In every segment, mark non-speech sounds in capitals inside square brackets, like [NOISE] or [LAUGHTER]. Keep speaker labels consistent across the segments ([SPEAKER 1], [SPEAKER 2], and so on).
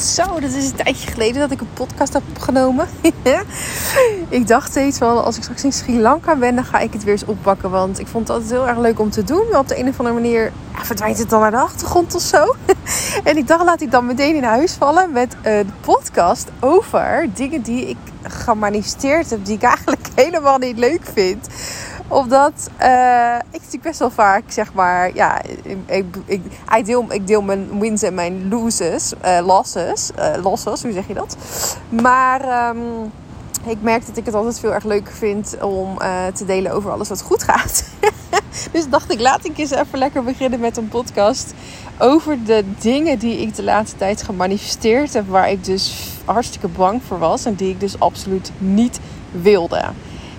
[SPEAKER 1] Zo, dat is een tijdje geleden dat ik een podcast heb opgenomen. [LAUGHS] ik dacht steeds van, als ik straks in Sri Lanka ben, dan ga ik het weer eens oppakken. Want ik vond het altijd heel erg leuk om te doen. Maar op de een of andere manier verdwijnt het dan naar de achtergrond of zo. [LAUGHS] en ik dacht, laat ik dan meteen in huis vallen met een podcast over dingen die ik gemanifesteerd heb. Die ik eigenlijk [LAUGHS] helemaal niet leuk vind omdat uh, ik natuurlijk best wel vaak, zeg maar, ja, ik, ik, deel, mijn wins en mijn loses, uh, losses, uh, losses, hoe zeg je dat? Maar um, ik merk dat ik het altijd veel erg leuk vind om te delen over alles wat goed gaat. [LAUGHS] dus dacht ik, laat ik eens even lekker beginnen met een podcast over de dingen die ik de laatste tijd gemanifesteerd heb, waar ik dus hartstikke bang voor was en die ik dus absoluut niet wilde.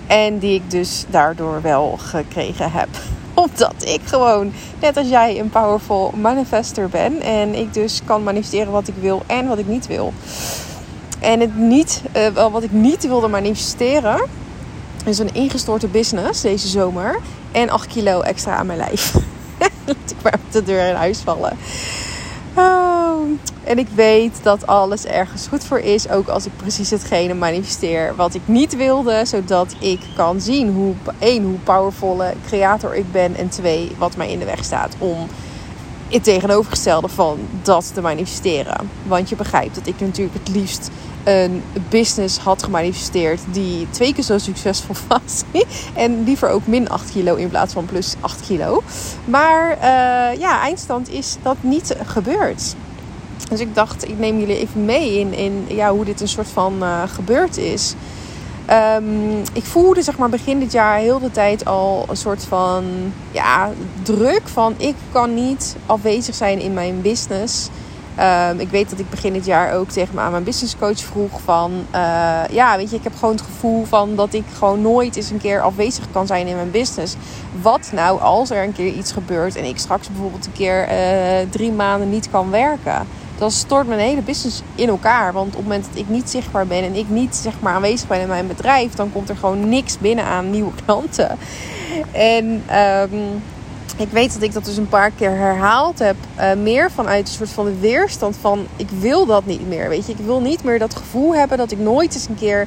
[SPEAKER 1] En die ik dus daardoor wel gekregen heb. [LAUGHS] Omdat ik gewoon, net als jij, een powerful manifester ben. En ik dus kan manifesteren wat ik wil en wat ik niet wil. En het niet, uh, wat ik niet wilde manifesteren, is een ingestorte business deze zomer. En 8 kilo extra aan mijn lijf. [LAUGHS] Laat ik maar op de deur in huis vallen. Oh. En ik weet dat alles ergens goed voor is. Ook als ik precies hetgene manifesteer wat ik niet wilde. Zodat ik kan zien hoe, één, hoe powervolle creator ik ben. En twee, wat mij in de weg staat om het tegenovergestelde van dat te manifesteren. Want je begrijpt dat ik natuurlijk het liefst een business had gemanifesteerd die twee keer zo succesvol [LAUGHS] was. en liever ook min 8 kilo in plaats van plus 8 kilo. Maar uh, ja, eindstand is dat niet gebeurd. Dus ik dacht, ik neem jullie even mee in, in ja, hoe dit een soort van uh, gebeurd is. Um, ik voelde zeg maar begin dit jaar heel de tijd al een soort van ja, druk van ik kan niet afwezig zijn in mijn business. Um, ik weet dat ik begin dit jaar ook tegen me aan mijn businesscoach vroeg van... Uh, ja, weet je, ik heb gewoon het gevoel van dat ik gewoon nooit eens een keer afwezig kan zijn in mijn business. Wat nou als er een keer iets gebeurt en ik straks bijvoorbeeld een keer uh, drie maanden niet kan werken dan stort mijn hele business in elkaar. Want op het moment dat ik niet zichtbaar ben en ik niet zeg maar aanwezig ben in mijn bedrijf, dan komt er gewoon niks binnen aan nieuwe [LAUGHS] klanten. En um, ik weet dat ik dat dus een paar keer herhaald heb. Uh, meer vanuit een soort van de weerstand van ik wil dat niet meer. Weet je, ik wil niet meer dat gevoel hebben dat ik nooit eens een keer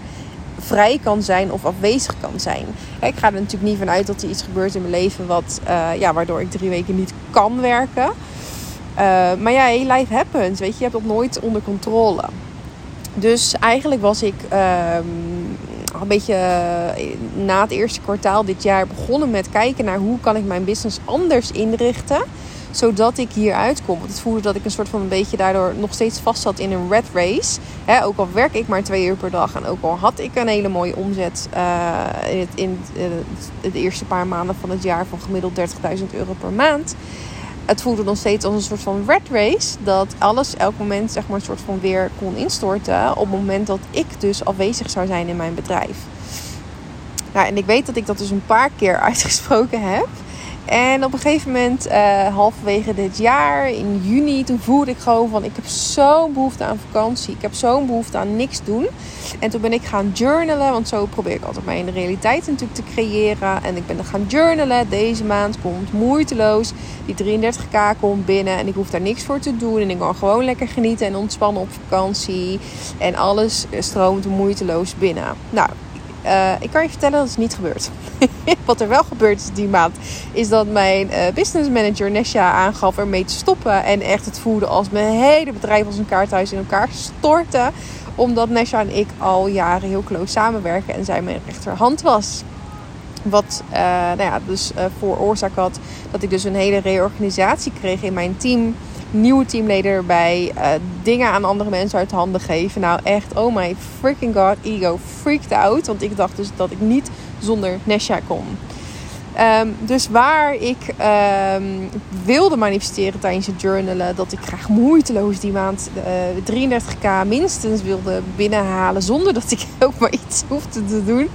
[SPEAKER 1] vrij kan zijn of afwezig kan zijn. Ik ga er natuurlijk niet vanuit dat er iets gebeurt in mijn leven wat, uh, ja, waardoor ik drie weken niet kan werken. Uh, maar ja, hey, life happens. Weet je, je hebt dat nooit onder controle. Dus eigenlijk was ik um, een beetje eh, na het eerste kwartaal dit jaar begonnen met kijken naar hoe kan ik mijn business anders inrichten. Zodat ik hier uitkom. Want het voelde dat ik een soort van een beetje daardoor nog steeds vast zat in een red race. ook al werk ik maar twee uur per dag. En ook al had ik een hele mooie omzet uh, in, in het, eerste paar maanden van het jaar van gemiddeld 30.000 euro per maand het voelde nog steeds als een soort van red race. Dat alles elk moment zeg maar een soort van weer kon instorten. Op het moment dat ik dus afwezig zou zijn in mijn bedrijf. Nou, en ik weet dat ik dat dus een paar keer [LAUGHS] uitgesproken heb. En op een gegeven moment, uh, halverwege dit jaar, in juni, toen voelde ik gewoon van: ik heb zo'n behoefte aan vakantie. Ik heb zo'n behoefte aan niks doen. En toen ben ik gaan journalen, want zo probeer ik altijd mij in de realiteit natuurlijk te creëren. En ik ben dan gaan journalen. Deze maand komt moeiteloos. Die 33k komt binnen en ik hoef daar niks voor te doen. En ik kan gewoon lekker genieten en ontspannen op vakantie. En alles stroomt moeiteloos binnen. Nou, uh, ik kan je vertellen dat het niet gebeurd. [LAUGHS] Wat er wel gebeurd is die maand, is dat mijn uh, business manager Nesha aangaf ermee te stoppen. En echt het voelde als mijn hele bedrijf als een kaarthuis in elkaar stortte. Omdat Nesha en ik al jaren heel close samenwerken en zij mijn rechterhand was. Wat uh, nou ja, dus voor oorzaak had dat ik dus een hele reorganisatie kreeg in mijn team nieuwe teamleden erbij. Uh, dingen aan andere mensen uit handen geven. Nou echt, oh my freaking god, ego freaked out. Want ik dacht dus dat ik niet zonder Nesha kon. Um, dus waar ik um, wilde manifesteren tijdens het journalen, dat ik graag moeiteloos die maand uh, 33k minstens wilde binnenhalen, zonder dat ik [LAUGHS] ook maar iets hoefde te doen,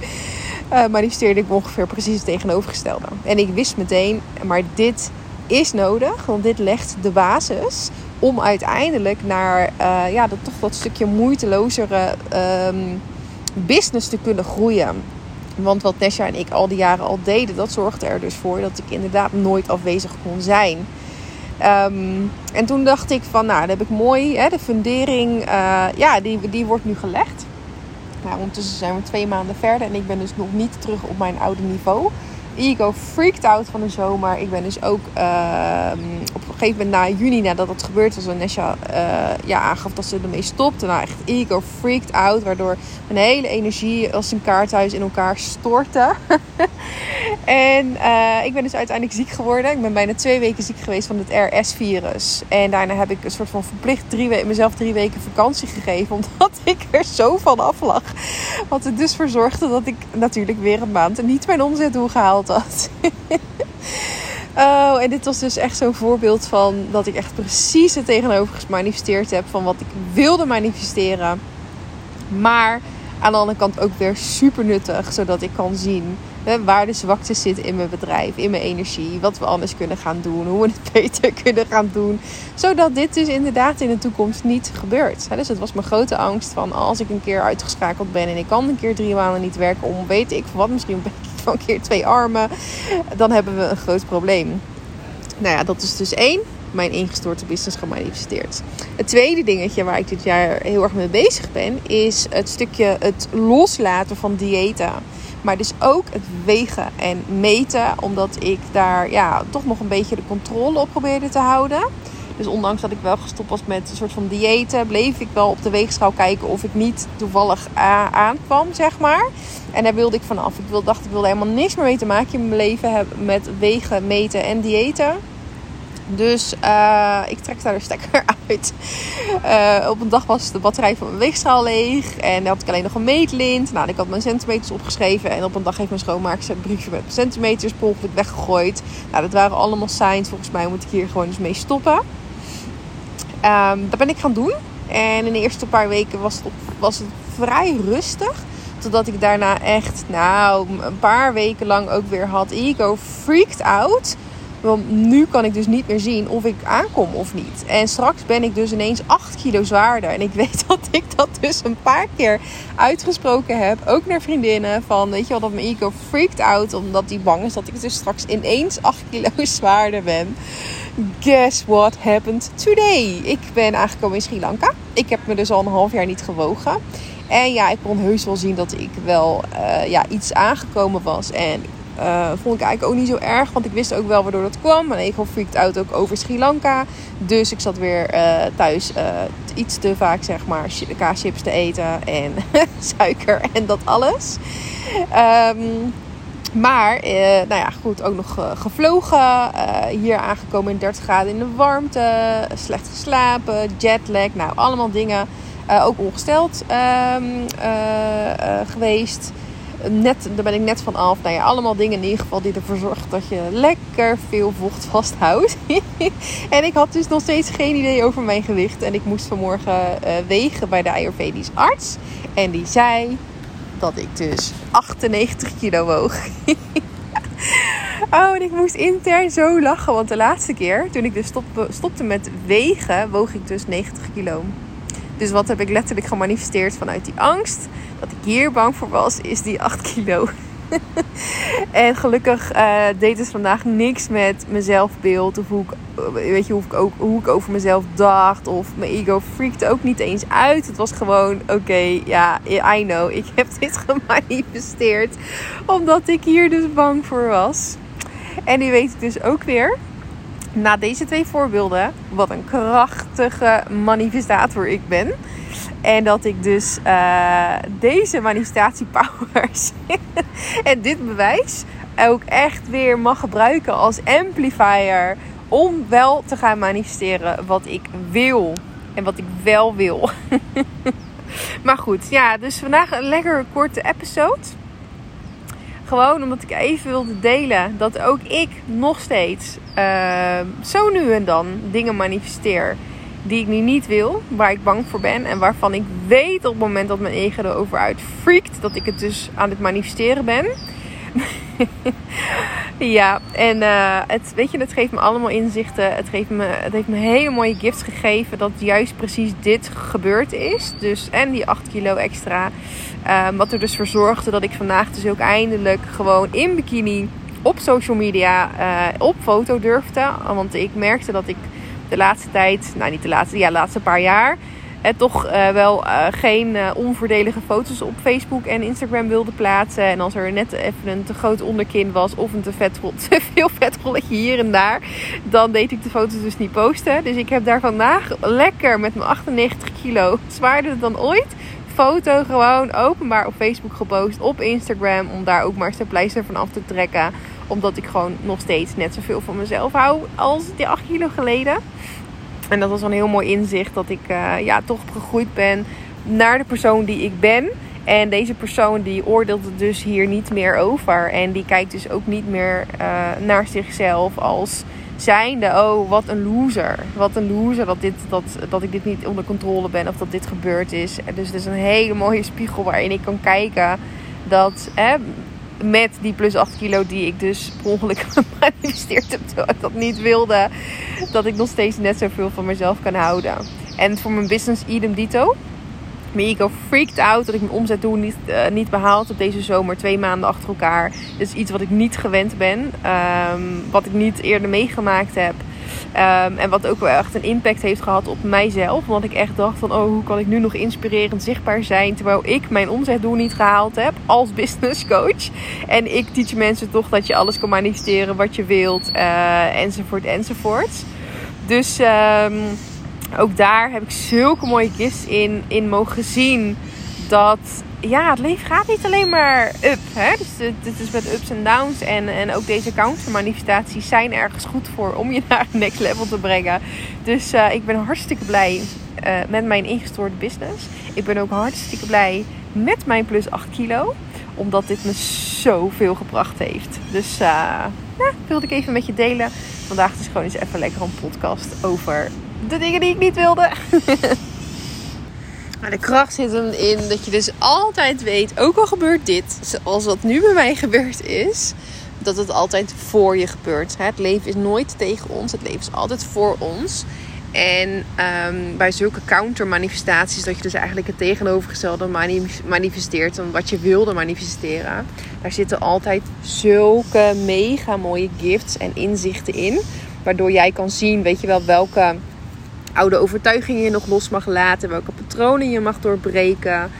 [SPEAKER 1] uh, manifesteerde ik ongeveer precies het tegenovergestelde. En ik wist meteen, maar dit is nodig, want dit legt de basis om uiteindelijk naar uh, ja, dat, toch dat stukje moeitelozere um, business te kunnen groeien. Want wat Nesha en ik al die jaren al deden, dat zorgde er dus voor dat ik inderdaad nooit afwezig kon zijn. Ehm, en toen dacht ik van, nou, dat heb ik mooi. Hè, de fundering, uh, ja, die, die wordt nu gelegd. Nou, ondertussen zijn we twee maanden verder en ik ben dus nog niet terug op mijn oude niveau. Ego freaked out van de zomer. Ik ben dus ook uh, op een gegeven moment na juni, nadat het gebeurd was, en Nesja uh, ja, aangaf dat ze ermee stopte. Nou, echt ego freaked out, waardoor mijn hele energie als een kaarthuis in elkaar stortte. [LAUGHS] en uh, ik ben dus uiteindelijk ziek geworden. Ik ben bijna twee weken ziek geweest van het RS-virus. En daarna heb ik een soort van verplicht drie weken, mezelf drie weken vakantie gegeven, [LAUGHS] omdat ik er zo van af lag. Wat er dus voor zorgde dat ik natuurlijk weer een maand niet mijn omzetdoel gehaald [LAUGHS] oh, en dit was dus echt zo'n voorbeeld van dat ik echt precies het tegenover gemanifesteerd heb van wat ik wilde manifesteren. Maar aan de andere kant ook weer super nuttig, zodat ik kan zien hè, waar de zwakte zit in mijn bedrijf, in mijn energie, wat we anders kunnen gaan doen, hoe we het [LAUGHS] beter kunnen gaan doen, zodat dit dus inderdaad in de toekomst niet gebeurt. Dus het was mijn grote angst van als ik een keer uitgeschakeld ben en ik kan een keer drie maanden niet werken om weet ik wat misschien een keer twee armen, dan hebben we een groot probleem. Nou ja, dat is dus één. Mijn ingestorte business gemanifesteerd. Het tweede dingetje waar ik dit jaar heel erg mee bezig ben, is het stukje het loslaten van diëten. Maar dus ook het wegen en meten, omdat ik daar ja, toch nog een beetje de controle op probeerde te houden. Dus ondanks dat ik wel gestopt was met een soort van diëten, bleef ik wel op de weegschaal kijken of ik niet toevallig aankwam, zeg maar. En daar wilde ik vanaf. Ik wilde, dacht, ik wilde helemaal niks meer mee te maken in mijn leven hebben met wegen, meten en diëten. Dus uh, ik trek daar de stekker [LAUGHS] uit. Uh, op een dag was de batterij van mijn weegschaal leeg. En dan had ik alleen nog een meetlint. Nou, ik had mijn centimeters opgeschreven. En op een dag heeft mijn schoonmaakster een briefje met centimeters per weggegooid. Nou, dat waren allemaal signs. Volgens mij moet ik hier gewoon eens mee stoppen. Um, dat ben ik gaan doen. En in de eerste paar weken was het, was het vrij rustig. Totdat ik daarna echt, nou, een paar weken lang ook weer had ego freaked out. Want nu kan ik dus niet meer zien of ik aankom of niet. En straks ben ik dus ineens 8 kilo zwaarder. En ik [LAUGHS] weet dat ik dat dus een paar keer uitgesproken heb. Ook naar vriendinnen. Van weet je wel, dat mijn ego freaked out. Omdat die bang is dat ik dus straks ineens 8 kilo [LAUGHS] zwaarder ben. Guess what happened today? Ik ben aangekomen in Sri Lanka. Ik heb me dus al een half jaar niet gewogen. En ja, ik kon heus wel zien dat ik wel uh, ja, iets aangekomen was. En uh, vond ik eigenlijk ook niet zo erg, want ik wist ook wel waardoor dat kwam. Mijn ego freaked out ook over Sri Lanka. Dus ik zat weer uh, thuis iets te vaak, zeg maar, kaaschips te eten en [LAUGHS] suiker en dat alles. Um, maar, eh, nou ja, goed, ook nog gevlogen. Hier aangekomen in 30 graden in de warmte. Slecht geslapen, jetlag. Nou, allemaal dingen. ook ongesteld um, geweest. Net, daar ben ik net van af. Nou ja, allemaal dingen in ieder geval die ervoor zorgen dat je lekker veel vocht vasthoudt. [LAUGHS] en ik had dus nog steeds geen idee over mijn gewicht. En ik moest vanmorgen wegen bij de Ayurvedisch arts. En die zei dat ik dus 98 kilo woog. [LAUGHS] oh, en ik moest intern zo lachen. Want de laatste keer, toen ik dus stopte, stopte met wegen, woog ik dus 90 kilo. Dus wat heb ik letterlijk gemanifesteerd vanuit die angst? Dat ik hier bang voor was, is die 8 kilo. [LAUGHS] en gelukkig uh, deed het vandaag niks met mijn. Of hoe ik, eh, weet je, hoe, ik ook, hoe ik over mezelf dacht. Of mijn ego freakte ook niet eens uit. Het was gewoon, oké, ja, I know. Ik heb [LAUGHS] dit gemanifesteerd. Omdat ik hier dus bang voor was. En nu weet ik dus ook weer na deze twee voorbeelden wat een krachtige manifestator ik ben. En dat ik dus uh, deze manifestatiepowers [LAUGHS] en dit bewijs ook echt weer mag gebruiken als amplifier om wel te gaan manifesteren wat ik wil en wat ik wel wil. [LAUGHS] maar goed, ja, dus vandaag een lekker korte episode. Gewoon omdat ik even wilde delen dat ook ik nog steeds uh, zo nu en dan dingen manifesteer die ik nu niet wil, waar ik bang voor ben en waarvan ik weet op het moment dat mijn ego erover uit freakt, dat ik het dus aan het manifesteren ben. [LAUGHS] ja, en uh, het, weet je, het geeft me allemaal inzichten. Het, geeft me, het heeft me hele mooie gifts gegeven dat juist precies dit gebeurd is. Dus, en die 8 kilo extra. Um, wat er dus voor zorgde dat ik vandaag dus ook eindelijk gewoon in bikini op social media uh, op foto durfde. Want ik merkte dat ik de laatste tijd, nou niet de laatste, ja, de laatste paar jaar, het toch uh, wel uh, geen onvoordelige foto's op Facebook en Instagram wilde plaatsen. En als er net even een te groot onderkin was of een te, vet, te [LAUGHS] veel vetrolletje hier en daar, dan deed ik de foto's dus niet posten. Dus ik heb daar vandaag lekker met mijn 98 kilo, [LAUGHS] zwaarder dan ooit, foto gewoon openbaar op Facebook gepost, op Instagram, om daar ook maar eens de pleister van af te trekken. Omdat ik gewoon nog steeds net zoveel van mezelf hou als die 8 kilo geleden. En dat was een heel mooi inzicht dat ik uh, ja, toch gegroeid ben naar de persoon die ik ben. En deze persoon die oordeelt er dus hier niet meer over. En die kijkt dus ook niet meer uh, naar zichzelf als zijnde, oh wat een loser. Wat een loser dat, dit, dat, dat ik dit niet onder controle ben of dat dit gebeurd is. Dus het is een hele mooie spiegel waarin ik kan kijken dat hè, met die plus 8 kilo die ik dus per ongeluk [LAUGHS] gemanifesteerd heb terwijl ik dat niet wilde, dat ik nog steeds net zoveel van mezelf kan houden. En voor mijn business idem dito. Ego freaked out dat ik mijn omzetdoel niet, uh, niet behaald op deze zomer. Twee maanden achter elkaar. Dit is iets wat ik niet gewend ben. Um, wat ik niet eerder meegemaakt heb. Um, en wat ook wel echt een impact heeft gehad op mijzelf. Want ik echt dacht van, oh, hoe kan ik nu nog inspirerend zichtbaar zijn... terwijl ik mijn omzetdoel niet gehaald heb als business coach. En ik teach mensen toch dat je alles kan manifesteren wat je wilt. Uh, enzovoort, enzovoort. Dus... Um, ook daar heb ik zulke mooie gifts in, in mogen zien. Dat ja, het leven gaat niet alleen maar up. Hè? Dus het, is met ups en downs. En, en ook deze countermanifestaties zijn ergens goed voor om je [LAUGHS] naar een next level te brengen. Dus uh, ik ben hartstikke blij uh, met mijn ingestoorde business. Ik ben ook hartstikke blij met mijn plus 8 kilo. Omdat dit me zoveel gebracht heeft. Dus uh, ja, wilde ik even met je delen. Vandaag is gewoon eens even lekker een podcast over de dingen die ik niet wilde. [LAUGHS] Maar de kracht zit hem in dat je dus altijd weet, ook al gebeurt dit, zoals wat nu bij mij gebeurd is, dat het altijd voor je gebeurt. Het leven is nooit tegen ons, het leven is altijd voor ons. En um, bij zulke counter-manifestaties, dat je dus eigenlijk het tegenovergestelde manifesteert dan wat je wilde manifesteren, daar zitten altijd zulke mega mooie gifts en inzichten in. Waardoor jij kan zien, weet je wel, welke oude overtuigingen je nog los mag laten, welke patronen je mag doorbreken.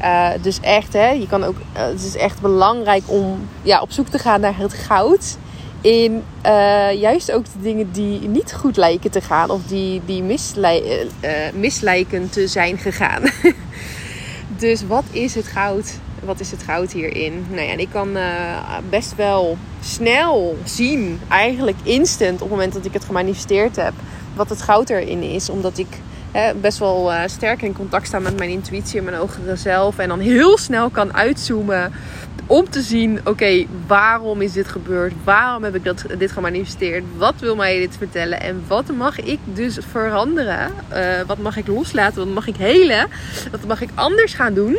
[SPEAKER 1] Uh, dus echt, hè, je kan ook, uh, het is echt belangrijk om ja, op zoek te gaan naar het goud. In uh, juist ook de dingen die niet goed lijken te gaan of die, die mislij, mislijken te zijn gegaan. [LAUGHS] dus wat is het goud? Wat is het goud hierin? Nou ja, ik kan best wel snel zien, eigenlijk instant op het moment dat ik het gemanifesteerd heb wat het goud erin is. Omdat ik hè, best wel uh, sterk in contact sta met mijn intuïtie en mijn hogere zelf. En dan heel snel kan uitzoomen om te zien, oké, waarom is dit gebeurd? Waarom heb ik dat, dit gemanifesteerd? Wat wil mij dit vertellen? En wat mag ik dus veranderen? Uh, wat mag ik loslaten? Wat mag ik helen? Wat mag ik anders gaan doen?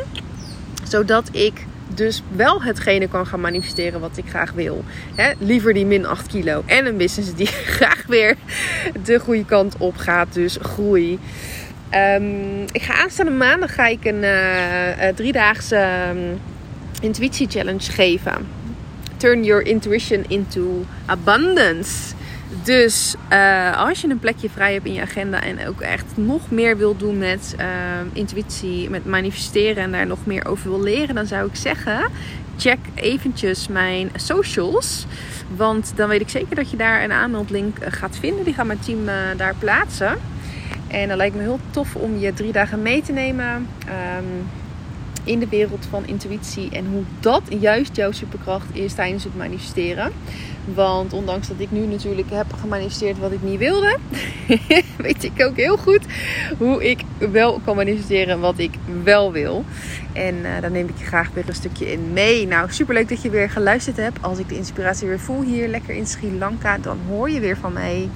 [SPEAKER 1] Zodat ik dus wel hetgene kan gaan manifesteren wat ik graag wil. liever die min 8 kilo en een business die [LAUGHS] graag weer de goede kant op gaat. Dus groei. Um, ik ga aanstaande maandag ga ik een uh, driedaagse um, intuïtie challenge geven. Turn your intuition into abundance. Dus uh, als je een plekje vrij hebt in je agenda en ook echt nog meer wil doen met uh, intuïtie, met manifesteren en daar nog meer over wil leren, dan zou ik zeggen: check eventjes mijn socials. Want dan weet ik zeker dat je daar een aanmeldlink eh, gaat vinden. Die gaat mijn team daar plaatsen. En dan lijkt me heel tof om je drie dagen mee te nemen. Um, in de wereld van intuïtie en hoe dat juist jouw superkracht is tijdens het manifesteren. Want ondanks dat ik nu natuurlijk heb gemanifesteerd wat ik niet wilde, [LAUGHS] weet ik ook heel goed hoe ik wel kan manifesteren wat ik wel wil. En uh, dan neem ik je graag weer een stukje in mee. Nou, super leuk dat je weer geluisterd hebt. Als ik de inspiratie weer voel hier lekker in Sri Lanka, dan hoor je weer van mij.